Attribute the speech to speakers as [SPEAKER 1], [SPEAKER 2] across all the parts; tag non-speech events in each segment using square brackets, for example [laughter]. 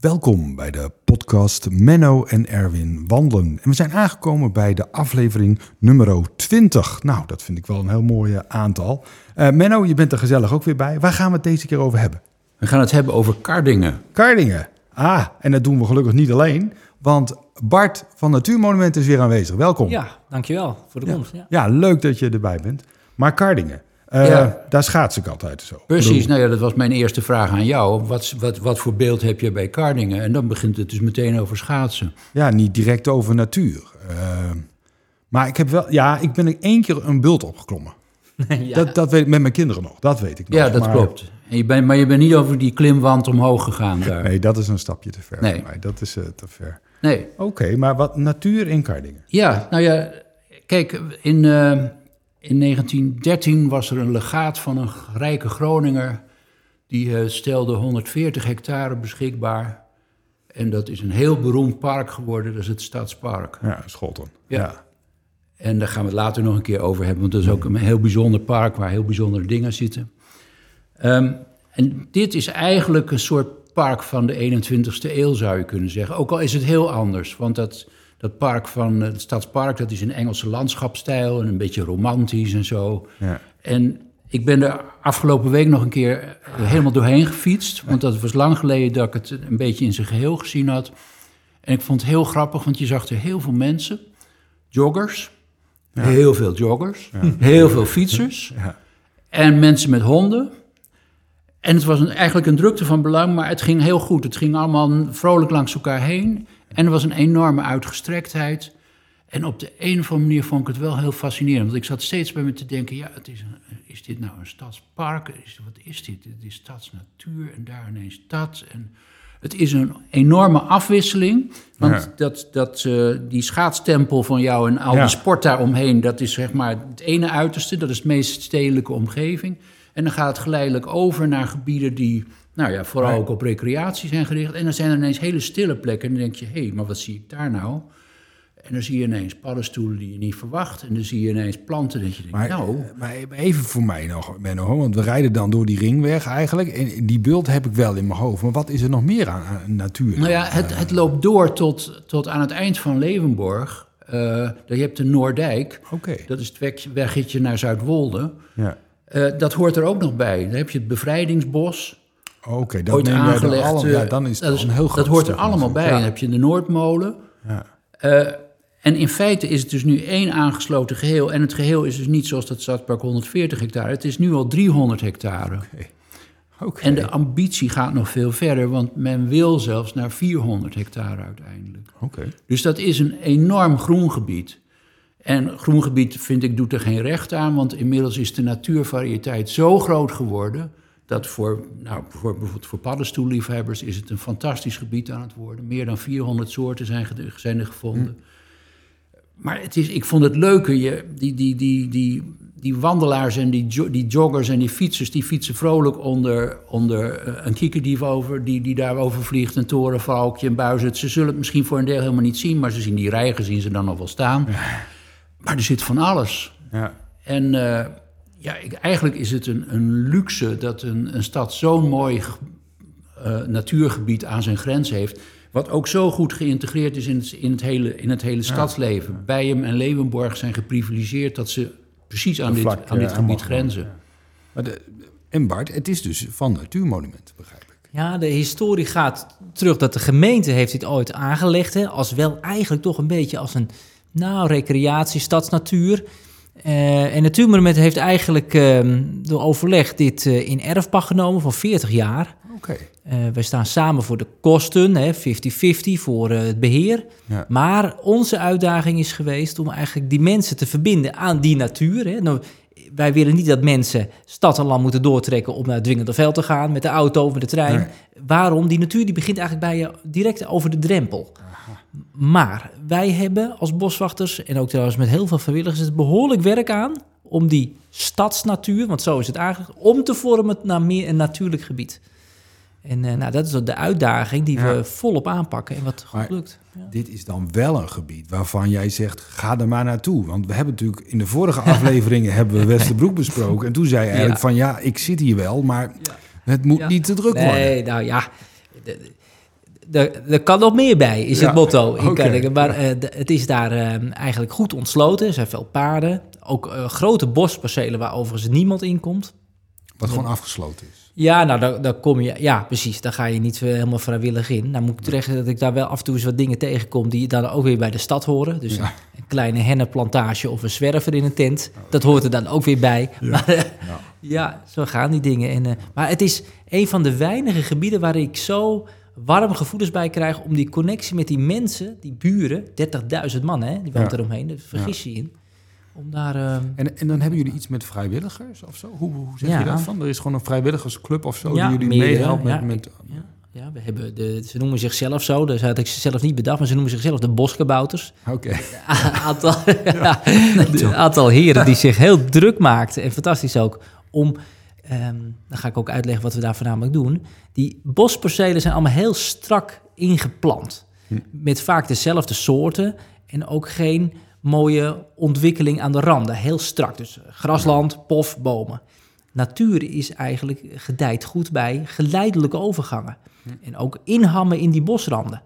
[SPEAKER 1] Welkom bij de podcast Menno en Erwin wandelen. En we zijn aangekomen bij de aflevering nummer 20. Nou, dat vind ik wel een heel mooi aantal. Uh, Menno, je bent er gezellig ook weer bij. Waar gaan we het deze keer over hebben?
[SPEAKER 2] We gaan het hebben over Kardingen.
[SPEAKER 1] Kardingen. Ah, en dat doen we gelukkig niet alleen. Want Bart van Natuurmonumenten is weer aanwezig. Welkom.
[SPEAKER 3] Ja, dankjewel voor de komst.
[SPEAKER 1] Ja, ja leuk dat je erbij bent. Maar Kardingen, uh, ja. Daar schaats ik altijd zo.
[SPEAKER 2] Precies, nou ja, dat was mijn eerste vraag aan jou. Wat, wat, wat voor beeld heb je bij Kardingen? En dan begint het dus meteen over schaatsen.
[SPEAKER 1] Ja, niet direct over natuur. Uh, maar ik heb wel, ja, ik ben één keer een bult opgeklommen. [laughs] ja. dat, dat weet ik met mijn kinderen nog, dat weet ik nog.
[SPEAKER 2] Ja, dat
[SPEAKER 1] maar,
[SPEAKER 2] klopt. En je bent, maar je bent niet over die klimwand omhoog gegaan daar.
[SPEAKER 1] Nee, dat is een stapje te ver
[SPEAKER 2] nee.
[SPEAKER 1] voor mij. Dat is uh, te ver.
[SPEAKER 2] Nee.
[SPEAKER 1] Oké, okay, maar wat natuur in Kardingen?
[SPEAKER 2] Ja, nou ja, kijk, in... In 1913 was er een legaat van een rijke Groninger. Die uh, stelde 140 hectare beschikbaar. En dat is een heel beroemd park geworden. Dat is het Stadspark.
[SPEAKER 1] Ja, Scholten.
[SPEAKER 2] Ja. ja. En daar gaan we het later nog een keer over hebben. Want dat is ook een heel bijzonder park waar heel bijzondere dingen zitten. Um, en dit is eigenlijk een soort park van de 21ste eeuw, zou je kunnen zeggen. Ook al is het heel anders. Want dat dat park van het Stadspark, dat is een Engelse landschapstijl en een beetje romantisch en zo. Ja. En ik ben er afgelopen week nog een keer helemaal doorheen gefietst. Want dat was lang geleden dat ik het een beetje in zijn geheel gezien had. En ik vond het heel grappig, want je zag er heel veel mensen, joggers, ja. heel veel joggers, ja. heel veel fietsers en mensen met honden. En het was een, eigenlijk een drukte van belang, maar het ging heel goed. Het ging allemaal vrolijk langs elkaar heen. En er was een enorme uitgestrektheid. En op de een of andere manier vond ik het wel heel fascinerend. Want ik zat steeds bij me te denken: ja, het is, een, is dit nou een stadspark? Is, wat is dit? Het is stadsnatuur en daar ineens stad. En het is een enorme afwisseling. Want ja. dat, dat, uh, die schaatstempel van jou en al ja. die sport daaromheen, dat is zeg maar het ene uiterste. Dat is de meest stedelijke omgeving. En dan gaat het geleidelijk over naar gebieden die nou ja, vooral ook op recreatie zijn gericht. En dan zijn er ineens hele stille plekken. En dan denk je, hé, hey, maar wat zie ik daar nou? En dan zie je ineens paddenstoelen die je niet verwacht. En dan zie je ineens planten dat je denkt,
[SPEAKER 1] maar,
[SPEAKER 2] nou...
[SPEAKER 1] Maar even voor mij nog, Benno, want we rijden dan door die ringweg eigenlijk. En die beeld heb ik wel in mijn hoofd. Maar wat is er nog meer aan, aan natuur?
[SPEAKER 2] Nou ja, het, het loopt door tot, tot aan het eind van Leeuwenborg. Uh, je hebt de Noordijk.
[SPEAKER 1] Okay.
[SPEAKER 2] Dat is het weg, weggetje naar Zuidwolde.
[SPEAKER 1] Ja.
[SPEAKER 2] Uh, dat hoort er ook nog bij. Dan heb je het bevrijdingsbos.
[SPEAKER 1] Oké, okay, dat neem aangelegd. Alle, ja, dan is
[SPEAKER 2] dat,
[SPEAKER 1] is, een heel groot
[SPEAKER 2] dat hoort er allemaal bij. Ja. Dan heb je de Noordmolen.
[SPEAKER 1] Ja.
[SPEAKER 2] Uh, en in feite is het dus nu één aangesloten geheel. En het geheel is dus niet zoals dat Stadspark 140 hectare. Het is nu al 300 hectare.
[SPEAKER 1] Okay. Okay.
[SPEAKER 2] En de ambitie gaat nog veel verder, want men wil zelfs naar 400 hectare uiteindelijk.
[SPEAKER 1] Okay.
[SPEAKER 2] Dus dat is een enorm groengebied. En groengebied, vind ik, doet er geen recht aan, want inmiddels is de natuurvariëteit zo groot geworden dat voor, nou, voor, bijvoorbeeld voor paddenstoelliefhebbers is het een fantastisch gebied aan het worden. Meer dan 400 soorten zijn, zijn er gevonden. Hm. Maar het is, ik vond het leuke, je, die, die, die, die, die wandelaars en die, jo die joggers en die fietsers... die fietsen vrolijk onder, onder uh, een kiekerdief over... Die, die daar overvliegt, een torenvalkje, een buizerd. Ze zullen het misschien voor een deel helemaal niet zien... maar ze zien die rijgen, zien ze dan nog wel staan.
[SPEAKER 1] Ja.
[SPEAKER 2] Maar er zit van alles.
[SPEAKER 1] Ja.
[SPEAKER 2] En uh, ja, ik, eigenlijk is het een, een luxe dat een, een stad zo'n mooi uh, natuurgebied aan zijn grens heeft... wat ook zo goed geïntegreerd is in het, in het, hele, in het hele stadsleven. Ja. Bijem en Leeuwenborg zijn geprivilegeerd dat ze precies aan,
[SPEAKER 1] vlak,
[SPEAKER 2] dit, aan dit gebied grenzen.
[SPEAKER 1] Ja. Maar de, en Bart, het is dus van natuurmonument, begrijp ik.
[SPEAKER 3] Ja, de historie gaat terug dat de gemeente heeft dit ooit aangelegd... Hè, als wel eigenlijk toch een beetje als een nou, recreatie, stadsnatuur... Uh, en Natuurmonument heeft eigenlijk uh, door overleg dit uh, in erfpacht genomen voor 40 jaar.
[SPEAKER 1] Oké.
[SPEAKER 3] Okay. wij staan samen voor de kosten, 50-50 voor het beheer.
[SPEAKER 1] Ja.
[SPEAKER 3] Maar onze uitdaging is geweest om eigenlijk die mensen te verbinden aan die natuur. Hè. Nou, wij willen niet dat mensen stad en land moeten doortrekken om naar het dwingende veld te gaan met de auto of met de trein.
[SPEAKER 1] Nee.
[SPEAKER 3] Waarom? Die natuur die begint eigenlijk bij je direct over de drempel. Maar wij hebben als boswachters en ook trouwens met heel veel vrijwilligers het behoorlijk werk aan om die stadsnatuur, want zo is het eigenlijk, om te vormen naar meer een natuurlijk gebied. En uh, nou, dat is de uitdaging die
[SPEAKER 1] Ja.
[SPEAKER 3] we volop aanpakken en wat goed lukt. Ja.
[SPEAKER 1] Dit is dan wel een gebied waarvan jij zegt, ga er maar naartoe. Want we hebben natuurlijk in de vorige [laughs] afleveringen hebben we Westerbroek besproken. En toen zei je eigenlijk
[SPEAKER 3] Ja.
[SPEAKER 1] van, ja, ik zit hier wel, maar het moet niet te druk worden.
[SPEAKER 3] Nee, nou ja. Er, er kan nog meer bij, is
[SPEAKER 1] Ja,
[SPEAKER 3] het motto in. Maar eh, het is daar eh, eigenlijk goed ontsloten. Er zijn veel paarden. Ook eh, grote bospercelen waar overigens niemand in komt.
[SPEAKER 1] Wat gewoon afgesloten is.
[SPEAKER 3] Ja, nou, daar, daar kom je... Ja, precies. Daar ga je niet helemaal vrijwillig in. Nou moet ik terecht dat ik daar wel af en toe eens wat dingen tegenkom... die dan ook weer bij de stad horen. Dus
[SPEAKER 1] Ja.
[SPEAKER 3] een, kleine hennenplantage of een zwerver in een tent. Dat hoort er dan ook weer bij. Maar eh, ja, zo gaan die dingen. En, maar het is een van de weinige gebieden waar ik zo warme gevoelens bij krijg... om die connectie met die mensen, die buren... 30.000 man, hè, die woont eromheen. Daar vergis je in. Om daar... eh,
[SPEAKER 1] En, en dan hebben jullie iets met vrijwilligers of zo? Hoe, hoe zeg je dat van? Er is gewoon een vrijwilligersclub of zo die jullie meehelpt met...
[SPEAKER 3] ja.
[SPEAKER 1] met
[SPEAKER 3] Ja, ja, we hebben de, ze noemen zichzelf zo, dus had ik ze zelf niet bedacht, maar ze noemen zichzelf de boskabouters.
[SPEAKER 1] Oké. [laughs]
[SPEAKER 3] Aantal, [laughs] ja, [laughs] aantal heren die zich heel druk maakten, en fantastisch ook, om, ehm, dan ga ik ook uitleggen wat we daar voornamelijk doen. Die bospercelen zijn allemaal heel strak ingeplant, met vaak dezelfde soorten en ook geen mooie ontwikkeling aan de randen, heel strak. Dus grasland, pof, bomen. Natuur is eigenlijk gedijt goed bij geleidelijke overgangen. En ook inhammen in die bosranden.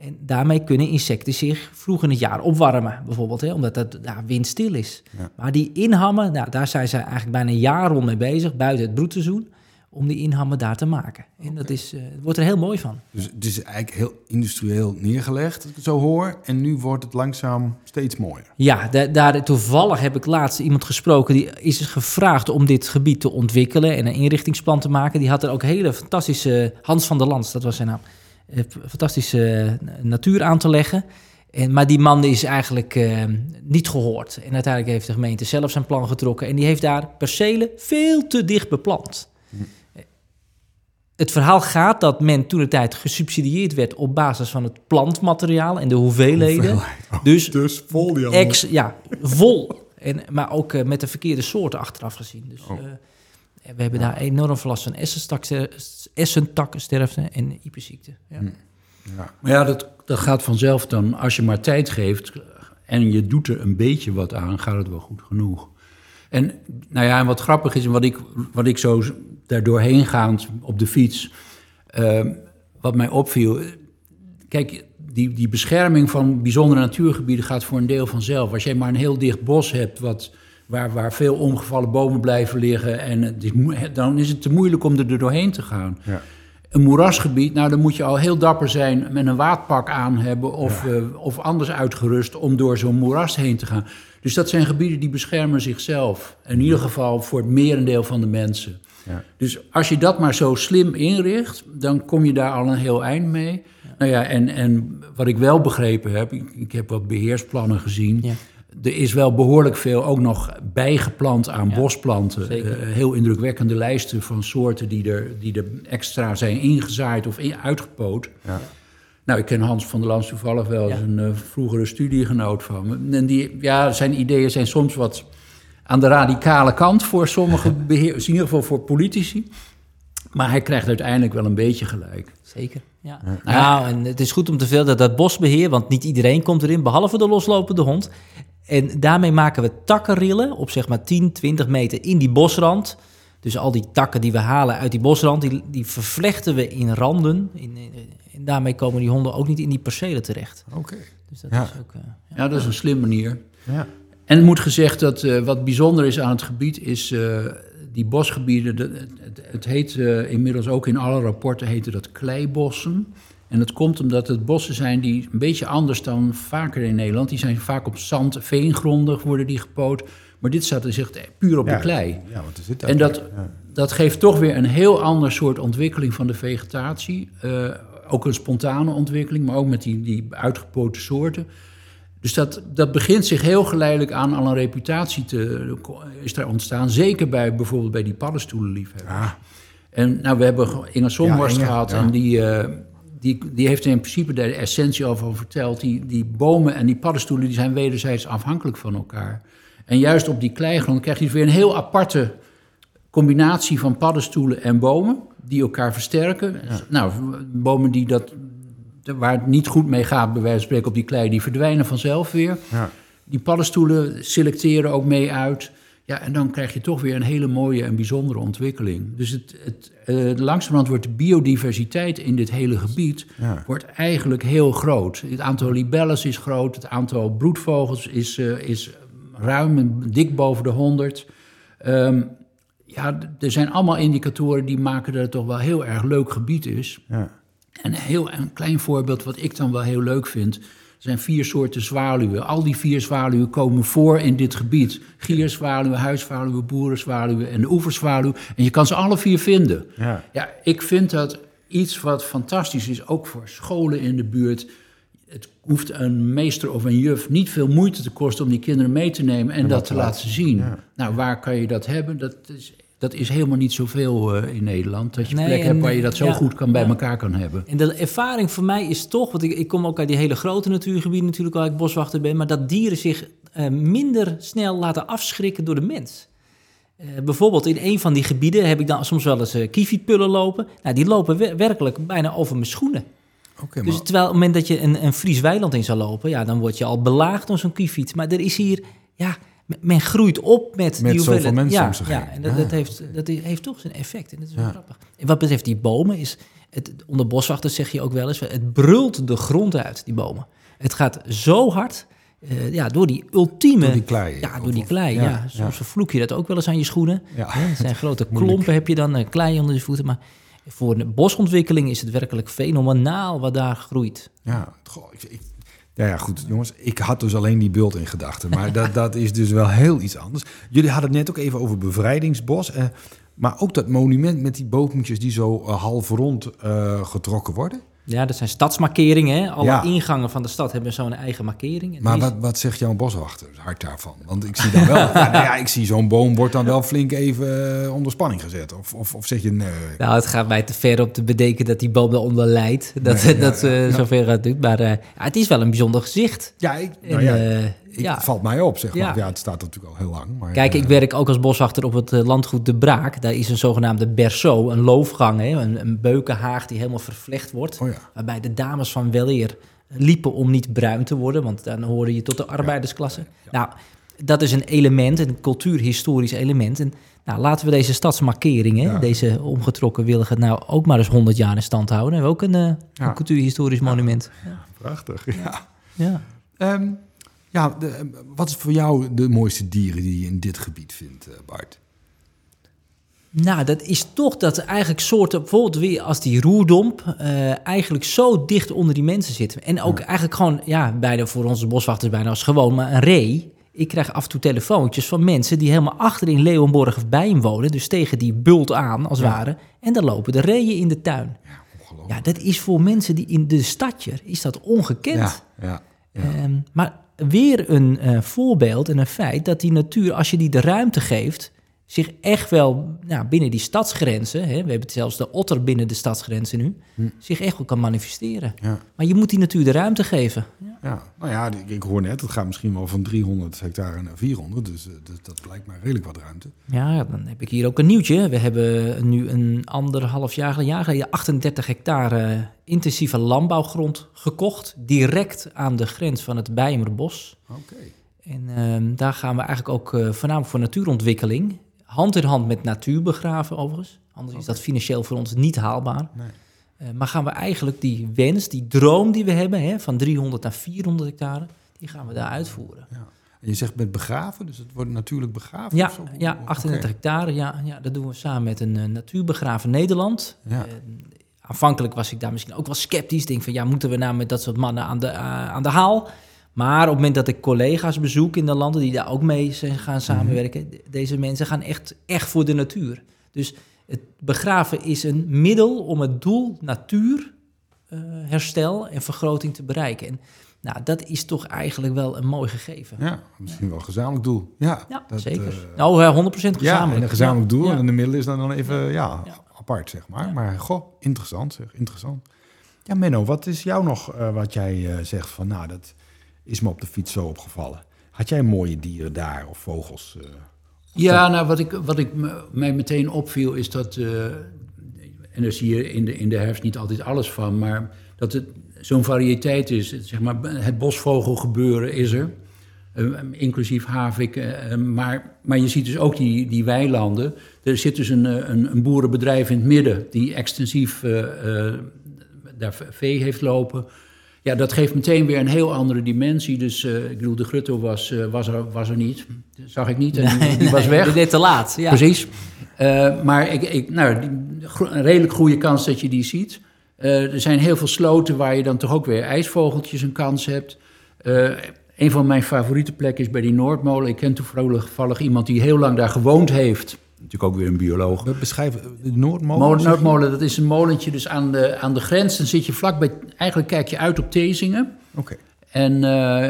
[SPEAKER 3] En daarmee kunnen insecten zich vroeg in het jaar opwarmen, bijvoorbeeld, hè, omdat het ja, windstil is.
[SPEAKER 1] Ja.
[SPEAKER 3] Maar die inhammen, nou, daar zijn ze eigenlijk bijna een jaar rond mee bezig, buiten het broedseizoen, om die inhammen daar te maken. En dat is, eh, wordt er heel mooi van.
[SPEAKER 1] Dus het is eigenlijk heel industrieel neergelegd, als ik het zo hoor. En nu wordt het langzaam steeds mooier.
[SPEAKER 3] Ja, da- daar, toevallig heb ik laatst iemand gesproken die is gevraagd om dit gebied te ontwikkelen en een inrichtingsplan te maken. Die had er ook hele fantastische, Hans van der Lans, dat was zijn naam, eh, fantastische eh, natuur aan te leggen. En, maar die man is eigenlijk eh, niet gehoord. En uiteindelijk heeft de gemeente zelf zijn plan getrokken en die heeft daar percelen veel te dicht beplant. Het verhaal gaat dat men toen de tijd gesubsidieerd werd op basis van het plantmateriaal en de hoeveelheden. [laughs] Dus
[SPEAKER 1] Dus vol die
[SPEAKER 3] Ex, ja, vol. En, maar ook eh, met de verkeerde soorten achteraf gezien. Dus
[SPEAKER 1] Oh.
[SPEAKER 3] eh, en we hebben daar enorm veel last van essentakkensterfte en hyperziekte. Ja.
[SPEAKER 1] Ja.
[SPEAKER 2] Maar ja, dat, dat gaat vanzelf dan. Als je maar tijd geeft en je doet er een beetje wat aan, gaat het wel goed genoeg. En nou ja, en wat grappig is, en wat ik, wat ik zo daar doorheen gaand op de fiets, eh, wat mij opviel. Kijk, die, die bescherming van bijzondere natuurgebieden gaat voor een deel vanzelf. Als jij maar een heel dicht bos hebt, wat, waar, waar veel omgevallen bomen blijven liggen, en het is, moe- dan is het te moeilijk om er doorheen te gaan.
[SPEAKER 1] Ja.
[SPEAKER 2] Een moerasgebied, nou dan moet je al heel dapper zijn met een waadpak aan hebben of, eh, of anders uitgerust om door zo'n moeras heen te gaan. Dus dat zijn gebieden die beschermen zichzelf. In ieder geval voor het merendeel van de mensen.
[SPEAKER 1] Ja.
[SPEAKER 2] Dus als je dat maar zo slim inricht, dan kom je daar al een heel eind mee. Nou ja, en, en wat ik wel begrepen heb, ik, ik heb wat beheersplannen gezien.
[SPEAKER 3] Ja.
[SPEAKER 2] Er is wel behoorlijk veel ook nog bijgeplant aan
[SPEAKER 3] Ja,
[SPEAKER 2] bosplanten. Eh, heel indrukwekkende lijsten van soorten die er, die er extra zijn ingezaaid of in, uitgepoot.
[SPEAKER 1] Ja.
[SPEAKER 2] Nou, ik ken Hans van der Lans toevallig wel,
[SPEAKER 3] Ja.
[SPEAKER 2] is een eh, vroegere studiegenoot van me. En die, ja, zijn ideeën zijn soms wat aan de radicale kant voor sommige [laughs] beheerders, in ieder geval voor politici. Maar hij krijgt uiteindelijk wel een beetje gelijk.
[SPEAKER 3] Zeker. Ja. Nou, en het is goed om te vertellen dat dat bosbeheer, want niet iedereen komt erin, behalve de loslopende hond. En daarmee maken we takkenrillen op zeg maar 10, 20 meter in die bosrand. Dus al die takken die we halen uit die bosrand, die, die vervlechten we in randen. In, in- en daarmee komen die honden ook niet in die percelen terecht.
[SPEAKER 1] Oké.
[SPEAKER 3] Dus dat
[SPEAKER 1] Ja.
[SPEAKER 3] is ook... eh, ja.
[SPEAKER 2] Ja, dat is een slim manier.
[SPEAKER 1] Ja.
[SPEAKER 2] En het moet gezegd dat eh, wat bijzonder is aan het gebied is eh, die bosgebieden. de- het, het, heet eh, inmiddels ook in alle rapporten heten dat kleibossen. En dat komt omdat het bossen zijn die een beetje anders dan vaker in Nederland. Die zijn vaak op zand, veengrondig worden die gepoot. Maar dit staat dus echt puur op
[SPEAKER 1] Ja.
[SPEAKER 2] de klei.
[SPEAKER 1] Ja, wat is dit
[SPEAKER 2] En dat,
[SPEAKER 1] Ja.
[SPEAKER 2] dat geeft toch weer een heel ander soort ontwikkeling van de vegetatie. Eh, ook een spontane ontwikkeling, maar ook met die, die uitgepoten soorten. Dus dat, dat begint zich heel geleidelijk aan al een reputatie te, is daar ontstaan. Zeker bij bijvoorbeeld bij die paddenstoelenliefhebbers.
[SPEAKER 1] Ah.
[SPEAKER 2] En nou, we hebben Inge Somhorst
[SPEAKER 1] Ja,
[SPEAKER 2] gehad
[SPEAKER 1] ja.
[SPEAKER 2] en die, eh, die, die heeft er in principe de essentie over verteld. Die, die bomen en die paddenstoelen die zijn wederzijds afhankelijk van elkaar. En juist op die kleigrond krijg je dus weer een heel aparte combinatie van paddenstoelen en bomen die elkaar versterken. Nou, bomen die dat, waar het niet goed mee gaat, bij wijze van spreken op die klei, die verdwijnen vanzelf weer.
[SPEAKER 1] Ja.
[SPEAKER 2] Die paddenstoelen selecteren ook mee uit. Ja, en dan krijg je toch weer een hele mooie en bijzondere ontwikkeling. Dus het, het, uh, langzamerhand wordt de biodiversiteit in dit hele gebied
[SPEAKER 1] Ja.
[SPEAKER 2] wordt eigenlijk heel groot. Het aantal libelles is groot, het aantal broedvogels is, eh, is ruim dik boven de 100. Ehm, ja, er zijn allemaal indicatoren die maken dat het toch wel heel erg leuk gebied is.
[SPEAKER 1] Ja.
[SPEAKER 2] En een heel een klein voorbeeld wat ik dan wel heel leuk vind. Er zijn vier soorten zwaluwen. Al die vier zwaluwen komen voor in dit gebied. Gierzwaluwen, huiszwaluwen, boerenzwaluwen en de oeverzwaluw. En je kan ze alle vier vinden.
[SPEAKER 1] Ja.
[SPEAKER 2] Ja, ik vind dat iets wat fantastisch is, ook voor scholen in de buurt. Het hoeft een meester of een juf niet veel moeite te kosten om die kinderen mee te nemen en, dat te laten zien.
[SPEAKER 1] Ja.
[SPEAKER 2] Nou, waar kan je dat hebben? Dat is, dat is helemaal niet zoveel eh, in Nederland. Dat je een
[SPEAKER 3] Nee,
[SPEAKER 2] plek
[SPEAKER 3] en,
[SPEAKER 2] hebt waar je dat zo
[SPEAKER 3] ja,
[SPEAKER 2] goed kan bij
[SPEAKER 3] ja.
[SPEAKER 2] elkaar kan hebben.
[SPEAKER 3] En de ervaring voor mij is toch, want ik, ik kom ook uit die hele grote natuurgebieden natuurlijk, waar ik boswachter ben, maar dat dieren zich eh, minder snel laten afschrikken door de mens. Eh, bijvoorbeeld in een van die gebieden heb ik dan soms wel eens eh kievietpullen lopen. Nou, die lopen wer- werkelijk bijna over mijn schoenen.
[SPEAKER 1] Oké,
[SPEAKER 3] Dus
[SPEAKER 1] maar
[SPEAKER 3] terwijl op het moment dat je een, een Fries weiland in zou lopen, ja, dan word je al belaagd door zo'n kieviet. Maar er is hier, ja, men- groeit op met,
[SPEAKER 1] Met
[SPEAKER 3] die
[SPEAKER 1] zoveel mensen
[SPEAKER 3] ja, ja, en dat, heeft, dat heeft toch zijn effect. En dat is wel
[SPEAKER 1] Ja.
[SPEAKER 3] grappig. En wat betreft die bomen is, het, onder boswachters zeg je ook wel eens, het brult de grond uit, die bomen. Het gaat zo hard, eh, ja, door die ultieme...
[SPEAKER 1] Door die klei.
[SPEAKER 3] Ja, door die klei, ja.
[SPEAKER 1] ja,
[SPEAKER 3] Soms
[SPEAKER 1] ja.
[SPEAKER 3] vloek je dat ook wel eens aan je schoenen.
[SPEAKER 1] Ja.
[SPEAKER 3] Het zijn [laughs] grote klompen, heb je dan eh, klei onder je voeten. Maar voor de bosontwikkeling is het werkelijk fenomenaal wat daar groeit.
[SPEAKER 1] Ja, goh, ik, ik- ja, ja, goed, jongens. Ik had dus alleen die bult in gedachten. Maar dat, dat is dus wel heel iets anders. Jullie hadden het net ook even over bevrijdingsbos. Eh, maar ook dat monument met die boompjes die zo eh, half rond eh, getrokken worden.
[SPEAKER 3] Ja, dat zijn stadsmarkeringen. Hè? Alle
[SPEAKER 1] Ja.
[SPEAKER 3] ingangen van de stad hebben zo'n eigen markering. En
[SPEAKER 1] Maar
[SPEAKER 3] is-
[SPEAKER 1] wat, wat zegt jouw boswachter hard daarvan? Want ik zie dan wel, [laughs] ja, nou ja, ik zie zo'n boom wordt dan wel flink even eh, onder spanning gezet. Of, of, of zeg je nee?
[SPEAKER 3] Nou, het gaat mij te ver om te bedenken dat die boom daaronder lijdt. Dat
[SPEAKER 1] Nee, ja, [laughs]
[SPEAKER 3] dat
[SPEAKER 1] ja,
[SPEAKER 3] eh, zover gaat doen. Maar eh, het is wel een bijzonder gezicht.
[SPEAKER 1] Ja, ik, nou ja, ik,
[SPEAKER 3] ja.
[SPEAKER 1] het valt mij op, zeg maar.
[SPEAKER 3] Ja.
[SPEAKER 1] Ja, het staat natuurlijk al heel lang. Maar,
[SPEAKER 3] Kijk,
[SPEAKER 1] eh,
[SPEAKER 3] ik werk ook als boswachter op het eh, landgoed De Braak. Daar is een zogenaamde berceau, een loofgang, hè? Een, een beukenhaag die helemaal vervlecht wordt.
[SPEAKER 1] Oh ja.
[SPEAKER 3] Waarbij de dames van weleer liepen om niet bruin te worden, want dan hoorde je tot de arbeidersklasse. Nou, dat is een element, een cultuurhistorisch element. En nou, laten we deze stadsmarkering, hè,
[SPEAKER 1] Ja.
[SPEAKER 3] deze omgetrokken wilgen, nou ook maar eens 100 jaar in stand houden. Dan hebben we ook een, eh,
[SPEAKER 1] Ja.
[SPEAKER 3] een cultuurhistorisch monument.
[SPEAKER 1] Prachtig, ja.
[SPEAKER 3] Ja.
[SPEAKER 1] Ehm, ja, de, eh, wat is voor jou de mooiste dieren die je in dit gebied vindt, eh, Bart?
[SPEAKER 3] Nou, dat is toch dat er eigenlijk soorten, bijvoorbeeld weer als die roerdomp, eh, eigenlijk zo dicht onder die mensen zitten. En ook eigenlijk gewoon, ja, bijna voor onze boswachters bijna als gewoon, maar een ree. Ik krijg af en toe telefoontjes van mensen die helemaal achter in Leeuwenborg of bij hem wonen. Dus tegen die bult aan, als het
[SPEAKER 1] Ja.
[SPEAKER 3] ware. En dan lopen de reeën in de tuin.
[SPEAKER 1] Ongelooflijk.
[SPEAKER 3] Ja, dat is voor mensen die in de stadje, is dat ongekend.
[SPEAKER 1] Ja, ja, ja.
[SPEAKER 3] Ehm, maar weer een eh, voorbeeld en een feit dat die natuur, als je die de ruimte geeft, zich echt wel nou, binnen die stadsgrenzen, hè, we hebben zelfs de otter binnen de stadsgrenzen nu, zich echt wel kan manifesteren.
[SPEAKER 1] ja,
[SPEAKER 3] Maar je moet die natuur de ruimte geven.
[SPEAKER 1] ja. Nou ja, ik, hoor net, het gaat misschien wel van 300 hectare naar 400. Dus, eh, dus dat lijkt mij redelijk wat ruimte.
[SPEAKER 3] Ja, dan heb ik hier ook een nieuwtje. We hebben nu een anderhalf jaar geleden 38 hectare intensieve landbouwgrond gekocht, direct aan de grens van het Bijemerbos.
[SPEAKER 1] Oké.
[SPEAKER 3] En ehm, daar gaan we eigenlijk ook eh, voornamelijk voor natuurontwikkeling, hand in hand met natuur begraven overigens. Anders is dat financieel voor ons niet haalbaar.
[SPEAKER 1] Nee.
[SPEAKER 3] Eh, maar gaan we eigenlijk die wens, die droom die we hebben, hè, van 300 naar 400 hectare, die gaan we daar uitvoeren.
[SPEAKER 1] Ja. En je zegt met begraven, dus het wordt natuurlijk begraven?
[SPEAKER 3] Ja,
[SPEAKER 1] zo?
[SPEAKER 3] ja
[SPEAKER 1] Oké.
[SPEAKER 3] 38 hectare, ja, ja, dat doen we samen met een eh, natuurbegraven Nederland.
[SPEAKER 1] Ja.
[SPEAKER 3] Eh, aanvankelijk was ik daar misschien ook wel sceptisch. Denk van, ja, moeten we nou met dat soort mannen aan de, aan de haal? Maar op het moment dat ik collega's bezoek in de landen die daar ook mee zijn gaan samenwerken, de- deze mensen gaan echt, echt voor de natuur. Dus het begraven is een middel om het doel natuur, eh, herstel en vergroting te bereiken. En nou, dat is toch eigenlijk wel een mooi gegeven.
[SPEAKER 1] Ja, misschien wel een gezamenlijk doel. Ja,
[SPEAKER 3] Ja,
[SPEAKER 1] dat,
[SPEAKER 3] zeker.
[SPEAKER 1] eh,
[SPEAKER 3] nou, eh, 100% gezamenlijk.
[SPEAKER 1] Ja, en een gezamenlijk doel.
[SPEAKER 3] Ja.
[SPEAKER 1] En de middel is dan, dan even ja,
[SPEAKER 3] Ja.
[SPEAKER 1] apart, zeg maar.
[SPEAKER 3] Ja.
[SPEAKER 1] Maar goh, interessant zeg, interessant. Ja, Menno, wat is jou nog eh, wat jij eh, zegt van, nou, dat is me op de fiets zo opgevallen. Had jij mooie dieren daar of vogels? eh?
[SPEAKER 2] Ja, nou, wat, ik, wat ik mij meteen opviel is dat, eh, en daar zie je in de, in de herfst niet altijd alles van, maar dat het zo'n variëteit is. Het, zeg maar, het bosvogelgebeuren is er. eh, inclusief Havik. maar, maar je ziet dus ook die, die weilanden. Er zit dus een, een, een boerenbedrijf in het midden die extensief daar vee heeft lopen. Ja, dat geeft meteen weer een heel andere dimensie. Dus eh, ik bedoel, de Grutto was, eh, was, er, was er niet. Zag ik niet en die, die was weg.
[SPEAKER 3] Net te laat. Ja.
[SPEAKER 2] Precies. Eh, maar ik, ik, nou, die- een redelijk goede kans dat je die ziet. Er zijn heel veel sloten waar je dan toch ook weer ijsvogeltjes een kans hebt. Een van mijn favoriete plekken is bij die Noordmolen. Ik ken toevallig iemand die heel lang daar gewoond heeft. Natuurlijk ook weer een bioloog.
[SPEAKER 1] We beschrijven de Noordmolen.
[SPEAKER 2] Noordmolen, dat is een molentje dus aan de, aan de grens. Dan zit je vlakbij, eigenlijk kijk je uit op Tezingen.
[SPEAKER 1] Oké.
[SPEAKER 2] En, eh,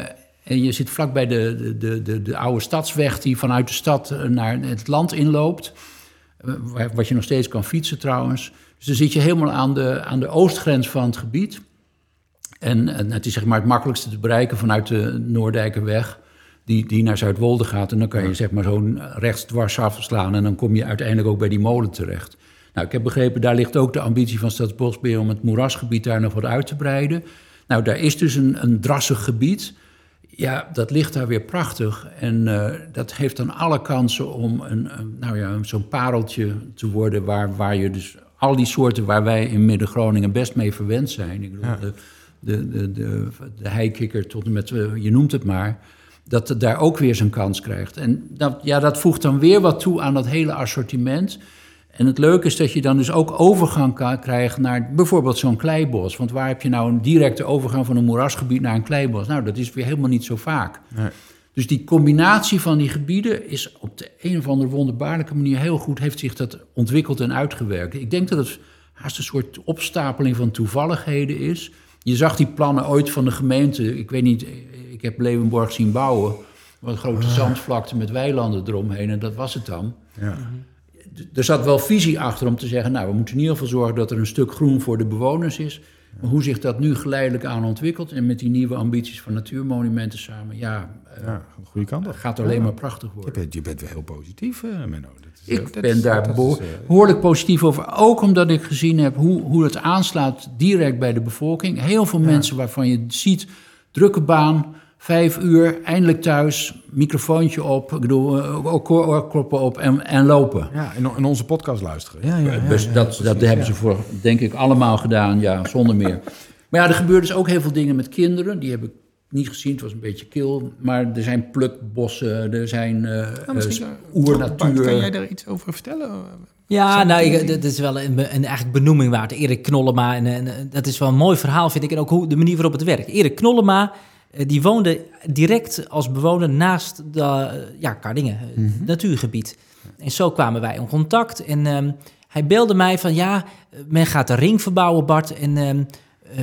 [SPEAKER 2] en je zit vlakbij de, de, de, de, de oude stadsweg die vanuit de stad eh, naar het land inloopt. Eh, waar- Wat je nog steeds kan fietsen trouwens. Dus dan zit je helemaal aan de, aan de oostgrens van het gebied. En, en het is zeg maar het makkelijkste te bereiken vanuit de Noordijkerweg. Die, die naar Zuidwolde gaat. En dan kan je zeg maar zo'n rechts dwars afslaan. En dan kom je uiteindelijk ook bij die molen terecht. Nou, ik heb begrepen, daar ligt ook de ambitie van Stadsbosbeheer... om het moerasgebied daar nog wat uit te breiden. Nou, daar is dus een, een drassig gebied. Ja, dat ligt daar weer prachtig. En eh, dat heeft dan alle kansen om een, een, nou ja, zo'n pareltje te worden... Waar, waar je dus al die soorten waar wij in Midden-Groningen best mee verwend zijn... Ik bedoel, de, de, de, de, de heikikker tot en met, eh, je noemt het maar... dat het daar ook weer zijn kans krijgt. En dat, ja, dat voegt dan weer wat toe aan dat hele assortiment... En het leuke is dat je dan dus ook overgang kan krijgen naar bijvoorbeeld zo'n kleibos. Want waar heb je nou een directe overgang van een moerasgebied naar een kleibos? Nou, dat is weer helemaal niet zo vaak.
[SPEAKER 1] Nee.
[SPEAKER 2] Dus die combinatie van die gebieden is op de een of andere wonderbaarlijke manier heel goed, heeft zich dat ontwikkeld en uitgewerkt. Ik denk dat het haast een soort opstapeling van toevalligheden is. Je zag die plannen ooit van de gemeente, ik weet niet, ik heb Leeuwenborg zien bouwen, wat grote zandvlakte met weilanden eromheen en dat was het dan
[SPEAKER 1] Ja.
[SPEAKER 2] er zat wel visie achter om te zeggen, nou, we moeten in ieder geval zorgen dat er een stuk groen voor de bewoners is. Maar hoe zich dat nu geleidelijk aan ontwikkelt en met die nieuwe ambities van natuurmonumenten samen, ja,
[SPEAKER 1] ja, de goede kant op.
[SPEAKER 2] gaat alleen
[SPEAKER 1] Ja.
[SPEAKER 2] maar prachtig
[SPEAKER 1] Je
[SPEAKER 2] worden.
[SPEAKER 1] bent, je bent wel heel positief, eh Menno. Dat is, eh,
[SPEAKER 2] Ik
[SPEAKER 1] dat
[SPEAKER 2] ben
[SPEAKER 1] is-
[SPEAKER 2] daar
[SPEAKER 1] eh,
[SPEAKER 2] behoorlijk positief over. Ook omdat ik gezien heb hoe, hoe het aanslaat direct bij de bevolking. Heel veel mensen waarvan je ziet, drukke baan, vijf uur, eindelijk thuis, microfoontje op, ik bedoel, eh, ook oorkloppen op en, en lopen.
[SPEAKER 1] ja, en, en onze podcast luisteren. Ja, ja, ja,
[SPEAKER 2] dus
[SPEAKER 1] ja,
[SPEAKER 2] dat,
[SPEAKER 1] precies,
[SPEAKER 2] dat hebben
[SPEAKER 1] ja.
[SPEAKER 2] ze voor, denk ik, allemaal gedaan, ja, zonder meer. Maar ja, er gebeuren dus ook heel veel dingen met kinderen. Die heb ik niet gezien, het was een beetje kil. Maar er zijn plukbossen, er zijn
[SPEAKER 1] Nou,
[SPEAKER 2] eh, oernatuur.
[SPEAKER 1] Kan jij daar iets over vertellen?
[SPEAKER 3] Ja, nou, ik, dat is wel een, een eigenlijk benoeming waard. Erik Knollema, en, en, dat is wel een mooi verhaal, vind ik. En ook hoe, de manier waarop het werkt. Erik Knollema, eh, die woonde direct als bewoner naast de, ja, Kardingen, het natuurgebied. En zo kwamen wij in contact. En ehm, hij belde mij van, ja, men gaat de ring verbouwen, Bart. En ehm, eh,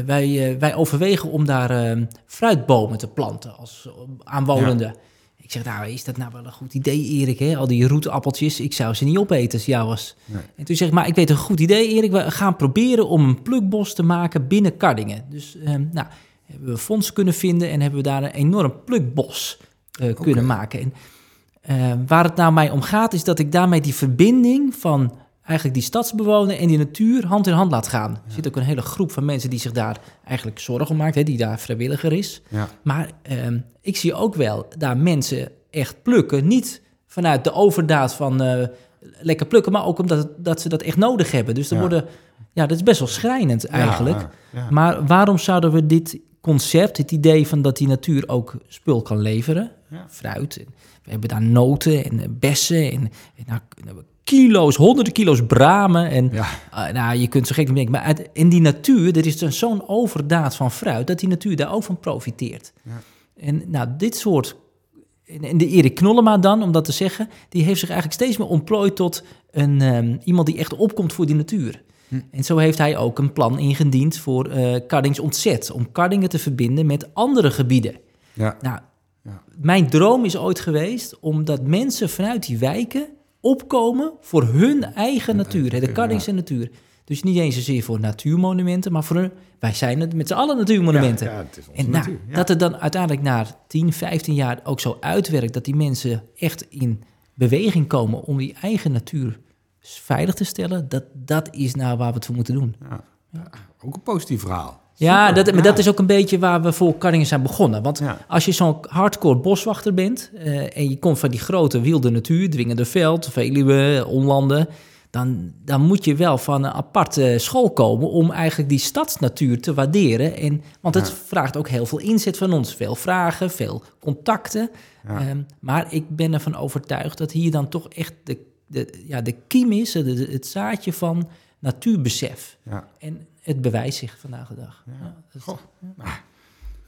[SPEAKER 3] wij, eh, wij overwegen om daar ehm, fruitbomen te planten als eh, aanwonenden. Ik zeg, nou, is dat nou wel een goed idee, Erik? Hè? Al die roetappeltjes, ik zou ze niet opeten als jou was.
[SPEAKER 1] Nee.
[SPEAKER 3] En toen zeg ik, maar ik weet een goed idee, Erik. We gaan proberen om een plukbos te maken binnen Kardingen. Dus, ehm, nou, hebben we fonds kunnen vinden en hebben we daar een enorm plukbos eh, kunnen maken. En eh, waar het nou mij om gaat, is dat ik daarmee die verbinding van eigenlijk die stadsbewoner en die natuur hand in hand laat gaan. Er zit ook een hele groep van mensen die zich daar eigenlijk zorgen om maakt, hè, die daar vrijwilliger is.
[SPEAKER 1] Ja.
[SPEAKER 3] Maar ehm, ik zie ook wel daar mensen echt plukken. Niet vanuit de overdaad van eh, lekker plukken, maar ook omdat het- dat ze dat echt nodig hebben. Dus er
[SPEAKER 1] Ja.
[SPEAKER 3] worden, ja, dat is best wel schrijnend eigenlijk.
[SPEAKER 1] Ja.
[SPEAKER 3] Maar waarom zouden we dit concept, het idee van dat die natuur ook spul kan leveren,
[SPEAKER 1] Ja.
[SPEAKER 3] fruit, we hebben daar noten en bessen en, en nou, nou, kilo's, honderden kilo's bramen en
[SPEAKER 1] Ja.
[SPEAKER 3] Ah, nou, je kunt zo gek niet denken, maar uit, in die natuur, er is dan zo'n overdaad van fruit, dat die natuur daar ook van profiteert.
[SPEAKER 1] Ja.
[SPEAKER 3] En nou, dit soort, en de Erik Knollema dan, om dat te zeggen, die heeft zich eigenlijk steeds meer ontplooid tot een, ehm, iemand die echt opkomt voor die natuur.
[SPEAKER 1] Hm.
[SPEAKER 3] En zo heeft hij ook een plan ingediend voor eh Kardings Ontzet, om Kardingen te verbinden met andere gebieden.
[SPEAKER 1] Ja.
[SPEAKER 3] Nou,
[SPEAKER 1] Ja.
[SPEAKER 3] mijn droom is ooit geweest omdat mensen vanuit die wijken opkomen voor hun eigen natuur, de
[SPEAKER 1] natuur,
[SPEAKER 3] Kardingse natuur. Dus niet eens zozeer voor natuurmonumenten, maar voor hun, wij zijn het met z'n allen natuurmonumenten.
[SPEAKER 1] Ja, ja, het is onze
[SPEAKER 3] en nou,
[SPEAKER 1] natuur. Ja.
[SPEAKER 3] dat het dan uiteindelijk na 10, 15 jaar ook zo uitwerkt dat die mensen echt in beweging komen om die eigen natuur veilig te stellen, dat, dat is nou waar we het voor moeten doen.
[SPEAKER 1] Ja. Ja, ook een positief verhaal.
[SPEAKER 3] Ja,
[SPEAKER 1] Super,
[SPEAKER 3] dat, maar
[SPEAKER 1] ja.
[SPEAKER 3] dat is ook een beetje waar we voor Karringen zijn begonnen. Want
[SPEAKER 1] Ja.
[SPEAKER 3] als je zo'n hardcore boswachter bent eh, en je komt van die grote wilde natuur, Dwingende Veld, Veluwe, Onlanden, dan, dan moet je wel van een aparte school komen om eigenlijk die stadsnatuur te waarderen. En, want het
[SPEAKER 1] Ja.
[SPEAKER 3] vraagt ook heel veel inzet van ons. Veel vragen, veel contacten. Ehm, maar ik ben ervan overtuigd dat hier dan toch echt de, de, ja, de kiem is, de- het zaadje van natuurbesef.
[SPEAKER 1] Ja.
[SPEAKER 3] En het bewijst zich vandaag de dag.
[SPEAKER 1] Ja.
[SPEAKER 3] Ja, dat is-
[SPEAKER 1] Goh, nou,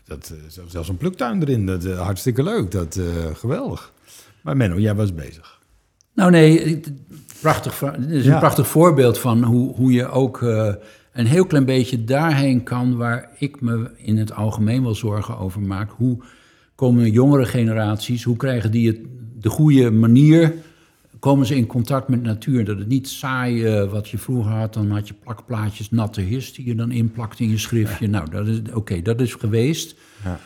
[SPEAKER 1] dat, eh, zelfs- een pluktuin erin, dat eh, hartstikke leuk, dat eh, geweldig. Maar Menno, jij was bezig.
[SPEAKER 2] Nou nee, prachtig, dit is
[SPEAKER 1] Ja.
[SPEAKER 2] een prachtig voorbeeld van hoe, hoe je ook eh, een heel klein beetje daarheen kan waar ik me in het algemeen wel zorgen over maak. Hoe komen jongere generaties, hoe krijgen die het, de goede manier, komen ze in contact met natuur? Dat het niet saai eh, wat je vroeger had, dan had je plakplaatjes natte hist die je dan inplakt in je schriftje. Nou, dat is oké, dat is geweest.
[SPEAKER 1] Ja.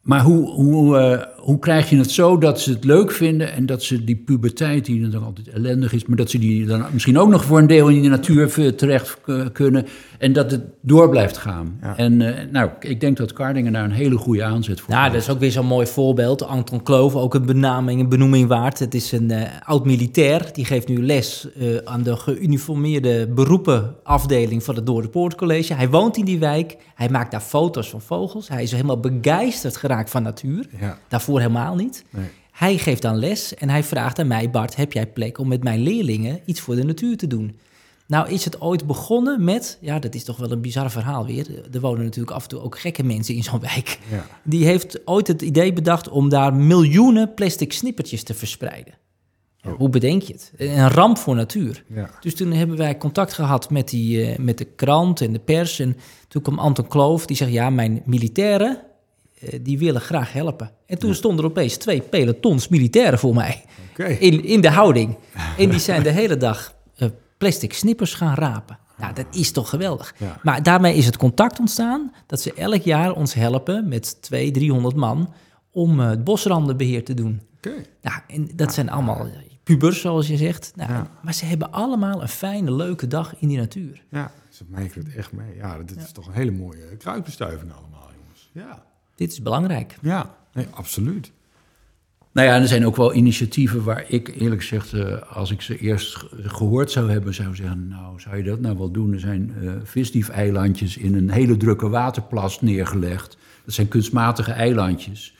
[SPEAKER 2] Maar hoe, hoe, eh, hoe krijg je het zo dat ze het leuk vinden en dat ze die puberteit, die natuurlijk altijd ellendig is, maar dat ze die dan misschien ook nog voor een deel in de natuur v- terecht k- kunnen en dat het door blijft gaan.
[SPEAKER 1] Ja.
[SPEAKER 2] En eh, nou, ik denk dat Kardingen daar een hele goede aanzet voor
[SPEAKER 3] Nou,
[SPEAKER 2] heeft.
[SPEAKER 3] dat is ook weer zo'n mooi voorbeeld. Anton Kloof, ook een benaming, een benoeming waard. Het is een eh, oud-militair. Die geeft nu les eh, aan de geuniformeerde beroepenafdeling van het Noorderpoortcollege. Hij woont in die wijk. Hij maakt daar foto's van vogels. Hij is helemaal begeisterd geraakt van natuur.
[SPEAKER 1] Ja.
[SPEAKER 3] Daarvoor helemaal niet.
[SPEAKER 1] Nee.
[SPEAKER 3] Hij geeft dan les en hij vraagt aan mij... Bart, heb jij plek om met mijn leerlingen iets voor de natuur te doen? Nou is het ooit begonnen met... Ja, dat is toch wel een bizar verhaal weer. Er wonen natuurlijk af en toe ook gekke mensen in zo'n wijk.
[SPEAKER 1] Ja.
[SPEAKER 3] Die heeft ooit het idee bedacht om daar miljoenen plastic snippertjes te verspreiden.
[SPEAKER 1] Oh.
[SPEAKER 3] Hoe bedenk je het? Een ramp voor natuur.
[SPEAKER 1] Ja.
[SPEAKER 3] Dus toen hebben wij contact gehad met, die, eh, met de krant en de pers. En toen kwam Anton Kloof, die zegt... ja, mijn militairen, die willen graag helpen. En toen stonden er opeens twee pelotons militairen voor mij. In, in de houding. [laughs] En die zijn de hele dag eh, plastic snippers gaan rapen. Nou, dat is toch geweldig.
[SPEAKER 1] Ja.
[SPEAKER 3] Maar daarmee is het contact ontstaan dat ze elk jaar ons helpen met 200, 300 man om eh, het bosrandenbeheer te doen.
[SPEAKER 1] Oké.
[SPEAKER 3] Nou, en dat zijn allemaal pubers, zoals je zegt. Nou,
[SPEAKER 1] Ja.
[SPEAKER 3] Maar ze hebben allemaal een fijne, leuke dag in die natuur.
[SPEAKER 1] Ja, ze maken het echt mee. Ja, dit is toch een hele mooie kruidbestuiving allemaal, jongens. Ja.
[SPEAKER 3] Dit is belangrijk.
[SPEAKER 1] Ja, nee, absoluut.
[SPEAKER 2] Nou ja, er zijn ook wel initiatieven waar ik eerlijk gezegd, eh, als ik ze eerst ge- gehoord zou hebben, zou zeggen, nou, zou je dat nou wel doen? Er zijn eh visdief-eilandjes in een hele drukke waterplas neergelegd. Dat zijn kunstmatige eilandjes.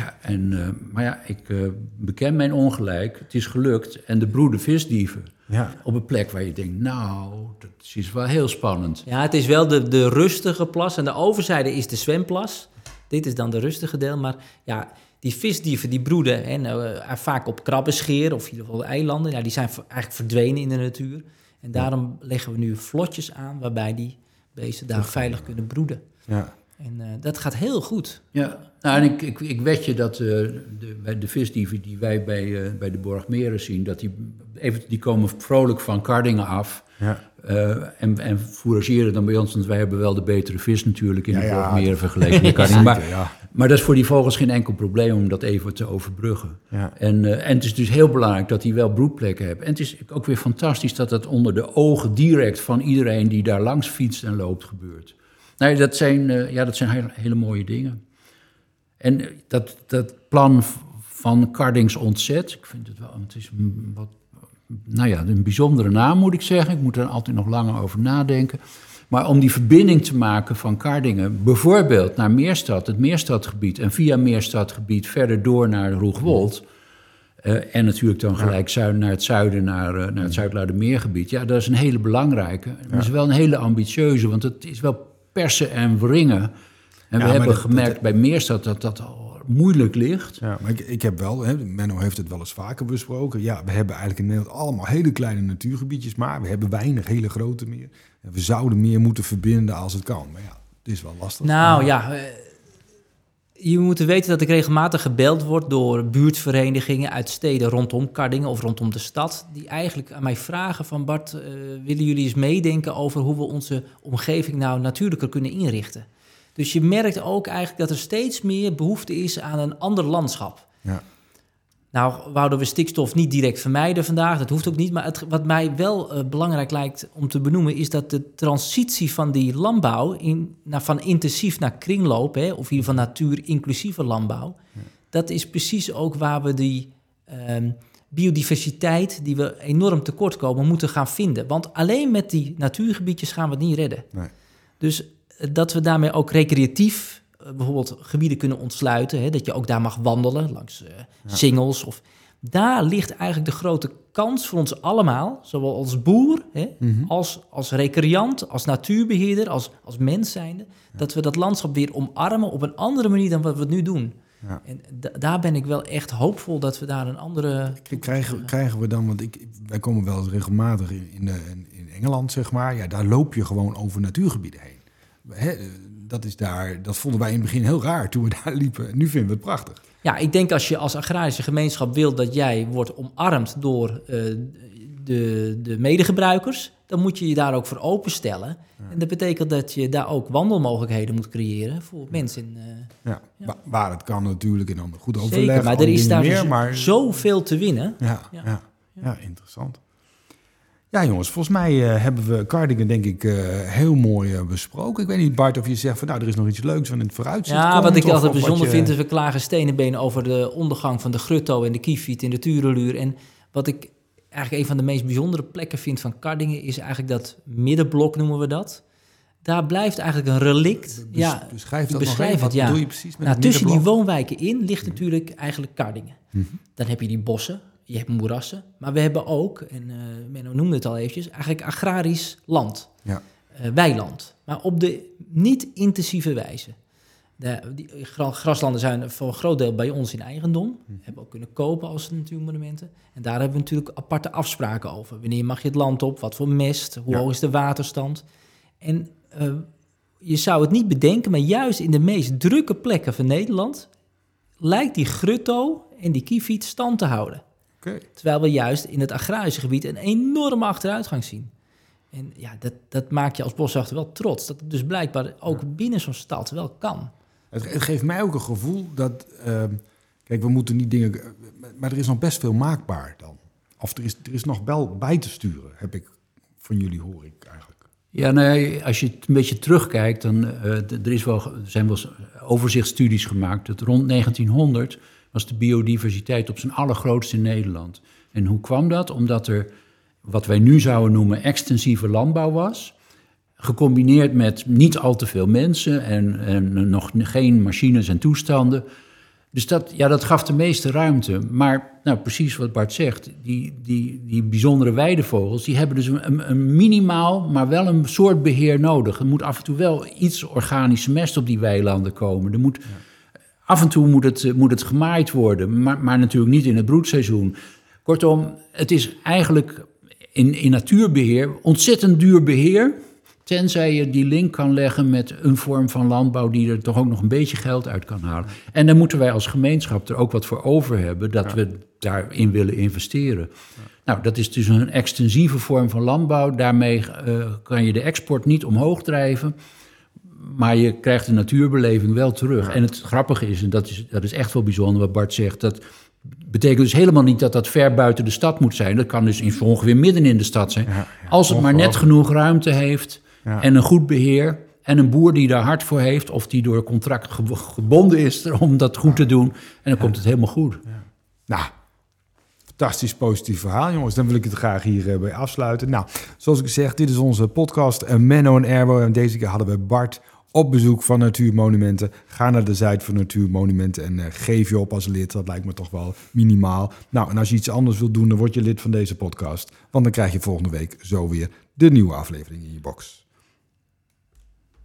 [SPEAKER 2] Ja, en, eh, maar ja, ik eh, beken mijn ongelijk. Het is gelukt. En de broeden visdieven
[SPEAKER 1] Ja.
[SPEAKER 2] op een plek waar je denkt, nou, dat is wel heel spannend.
[SPEAKER 3] Ja, het is wel de, de rustige plas. En de overzijde is de zwemplas. Dit is dan de rustige deel. Maar ja, die visdieven die broeden en, eh, vaak op krabbenscheer of in ieder geval eilanden. Ja, die zijn eigenlijk verdwenen in de natuur. En daarom leggen we nu vlotjes aan waarbij die beesten daar veilig kunnen broeden.
[SPEAKER 1] Ja.
[SPEAKER 3] En eh, dat gaat heel goed.
[SPEAKER 2] Ja, nou, en ik, ik, ik weet je dat eh, de, bij de visdieven die wij bij, eh, bij de Borgmeren zien, dat die, even, die komen vrolijk van Kardingen af
[SPEAKER 1] Ja.
[SPEAKER 2] eh, en, en fourageren dan bij ons, want wij hebben wel de betere vis natuurlijk in
[SPEAKER 1] Ja,
[SPEAKER 2] de
[SPEAKER 1] ja,
[SPEAKER 2] Borgmeren vergeleken [laughs] met Kardingen. Maar,
[SPEAKER 1] ja.
[SPEAKER 2] maar dat is voor die vogels geen enkel probleem om dat even te overbruggen.
[SPEAKER 1] Ja.
[SPEAKER 2] En, eh, en het is dus heel belangrijk dat die wel broedplekken hebben. En het is ook weer fantastisch dat dat onder de ogen direct van iedereen die daar langs fietst en loopt gebeurt. Nou, dat zijn, eh, ja, dat zijn hele, hele mooie dingen. En eh, dat, dat plan van Cardings Ontzet, ik vind het wel, het is een wat, nou ja, een bijzondere naam moet ik zeggen. Ik moet er altijd nog langer over nadenken. Maar om die verbinding te maken van Kardingen, bijvoorbeeld naar Meerstad, het Meerstadgebied, en via Meerstadgebied verder door naar Roegwold. eh, en natuurlijk dan gelijk zuid, naar het zuiden, naar, naar het Zuidluidermeergebied. Ja, dat is een hele belangrijke. Maar het is wel een hele ambitieuze, want het is wel persen en wringen. En we hebben
[SPEAKER 1] dat-
[SPEAKER 2] gemerkt bij Meerstad dat dat al moeilijk ligt.
[SPEAKER 1] Ja, maar ik, ik heb wel, hè, Menno heeft het wel eens vaker besproken. Ja, we hebben eigenlijk in Nederland allemaal hele kleine natuurgebiedjes, maar we hebben weinig hele grote meer. En we zouden meer moeten verbinden als het kan. Maar ja, het is wel lastig.
[SPEAKER 3] Nou ja, eh, je moet weten dat ik regelmatig gebeld word door buurtverenigingen uit steden rondom Kardingen of rondom de stad. Die eigenlijk aan mij vragen van Bart, eh, willen jullie eens meedenken over hoe we onze omgeving nou natuurlijker kunnen inrichten? Dus je merkt ook eigenlijk dat er steeds meer behoefte is aan een ander landschap.
[SPEAKER 1] Ja.
[SPEAKER 3] Nou, wouden we stikstof niet direct vermijden vandaag, dat hoeft ook niet. Maar het, wat mij wel uh, belangrijk lijkt om te benoemen, is dat de transitie van die landbouw in, naar, van intensief naar kringloop, hè, of hier van natuur-inclusieve landbouw, ja. dat is precies ook waar we die um, biodiversiteit, die we enorm tekort komen, moeten gaan vinden. Want alleen met die natuurgebiedjes gaan we het niet redden. Nee. Dus dat we daarmee ook recreatief bijvoorbeeld gebieden kunnen ontsluiten. Hè, dat je ook daar mag wandelen langs uh, singles. Of, daar ligt eigenlijk de grote kans voor ons allemaal, zowel als boer, hè, mm -hmm. als, als recreant, als natuurbeheerder, als, als mens zijnde, ja. dat we dat landschap weer omarmen op een andere manier dan wat we het nu doen. Ja. En daar ben ik wel echt hoopvol dat we daar een andere.
[SPEAKER 1] Krijgen, krijgen we dan, want ik, wij komen wel eens regelmatig in, in, in Engeland, zeg maar. Ja, daar loop je gewoon over natuurgebieden heen. He, dat, is daar, dat vonden wij in het begin heel raar toen we [laughs] daar liepen. Nu vinden we het prachtig.
[SPEAKER 3] Ja, ik denk als je als agrarische gemeenschap wil dat jij wordt omarmd door uh, de, de medegebruikers, dan moet je je daar ook voor openstellen. Ja. En dat betekent dat je daar ook wandelmogelijkheden moet creëren voor mensen. In, uh,
[SPEAKER 1] ja, ja. waar het kan natuurlijk in dan goed overleg.
[SPEAKER 3] Zeker, maar er is daar meer, maar... zoveel te winnen.
[SPEAKER 1] Ja, ja. ja. interessant. Ja, jongens, volgens mij uh, hebben we Cardingen denk ik uh, heel mooi uh, besproken. Ik weet niet, Bart, of je zegt van nou, er is nog iets leuks van in het vooruitzicht
[SPEAKER 3] Ja,
[SPEAKER 1] komt,
[SPEAKER 3] wat ik
[SPEAKER 1] of,
[SPEAKER 3] altijd
[SPEAKER 1] of
[SPEAKER 3] bijzonder
[SPEAKER 1] je...
[SPEAKER 3] vind is we klagen stenenbeen over de ondergang van de grutto en de kiefiet in de Tureluur. En wat ik eigenlijk een van de meest bijzondere plekken vind van Cardingen is eigenlijk dat middenblok noemen we dat. Daar blijft eigenlijk een relict.
[SPEAKER 1] Bes,
[SPEAKER 3] ja,
[SPEAKER 1] beschrijf dat
[SPEAKER 3] beschrijf
[SPEAKER 1] nog
[SPEAKER 3] het, ja.
[SPEAKER 1] Wat doe je precies met
[SPEAKER 3] nou, tussen die woonwijken in ligt natuurlijk eigenlijk Cardingen.
[SPEAKER 1] Mhm.
[SPEAKER 3] Dan heb je die bossen, je hebt moerassen, maar we hebben ook, en uh, Menno noemde het al eventjes, eigenlijk agrarisch land,
[SPEAKER 1] Ja.
[SPEAKER 3] uh, weiland. Maar op de niet-intensieve wijze. De, die gra- graslanden zijn voor een groot deel bij ons in eigendom. Hebben we ook kunnen kopen als natuurmonumenten. En daar hebben we natuurlijk aparte afspraken over. Wanneer mag je het land op? Wat voor mest? Hoe
[SPEAKER 1] Ja.
[SPEAKER 3] hoog is de waterstand? En eh, je zou het niet bedenken, maar juist in de meest drukke plekken van Nederland... lijkt die grutto en die kiefiet stand te houden. Terwijl we juist in het agrarische gebied een enorme achteruitgang zien. En ja, dat, dat maakt je als boswachter wel trots. Dat het dus blijkbaar ook binnen zo'n stad wel kan.
[SPEAKER 1] Het, het geeft mij ook een gevoel dat... ehm, kijk, we moeten niet dingen... Maar er is nog best veel maakbaar dan. Of er is, er is nog wel bij te sturen, heb ik van jullie hoor ik eigenlijk.
[SPEAKER 2] Ja, nee, als je het een beetje terugkijkt, dan uh, er is wel, er zijn wel overzichtsstudies gemaakt. Dat rond 1900 was de biodiversiteit op zijn allergrootst in Nederland. En hoe kwam dat? Omdat er wat wij nu zouden noemen extensieve landbouw was. Gecombineerd met niet al te veel mensen en, en nog geen machines en toestanden. Dus dat, ja, dat gaf de meeste ruimte. Maar nou, precies wat Bart zegt, die, die, die bijzondere weidevogels... die hebben dus een, een minimaal, maar wel een soort beheer nodig. Er moet af en toe wel iets organische mest op die weilanden komen. Er moet, Af en toe moet het, moet het gemaaid worden, maar, maar natuurlijk niet in het broedseizoen. Kortom, het is eigenlijk in, in natuurbeheer ontzettend duur beheer... Tenzij je die link kan leggen met een vorm van landbouw die er toch ook nog een beetje geld uit kan halen. En dan moeten wij als gemeenschap er ook wat voor over hebben dat
[SPEAKER 1] Ja.
[SPEAKER 2] we daarin willen investeren. Nou, dat is dus een extensieve vorm van landbouw. Daarmee eh, kan je de export niet omhoog drijven. Maar je krijgt de natuurbeleving wel terug. En het grappige is, en dat is, dat is echt wel bijzonder wat Bart zegt, dat betekent dus helemaal niet dat dat ver buiten de stad moet zijn. Dat kan dus in, ongeveer midden in de stad zijn.
[SPEAKER 1] Ja,
[SPEAKER 2] Als het maar net genoeg ruimte heeft en een goed beheer en een boer die daar hard voor heeft of die door contract gebo- gebonden is om dat goed te doen. En dan komt het helemaal goed.
[SPEAKER 1] Nou, fantastisch positief verhaal, jongens. Dan wil ik het graag hier eh, bij afsluiten. Nou, zoals ik zeg, dit is onze podcast eh, Menno en Erwo. En deze keer hadden we Bart op bezoek van Natuurmonumenten. Ga naar de site van Natuurmonumenten en eh, geef je op als lid. Dat lijkt me toch wel minimaal. Nou, en als je iets anders wilt doen, dan word je lid van deze podcast. Want dan krijg je volgende week zo weer de nieuwe aflevering in je box.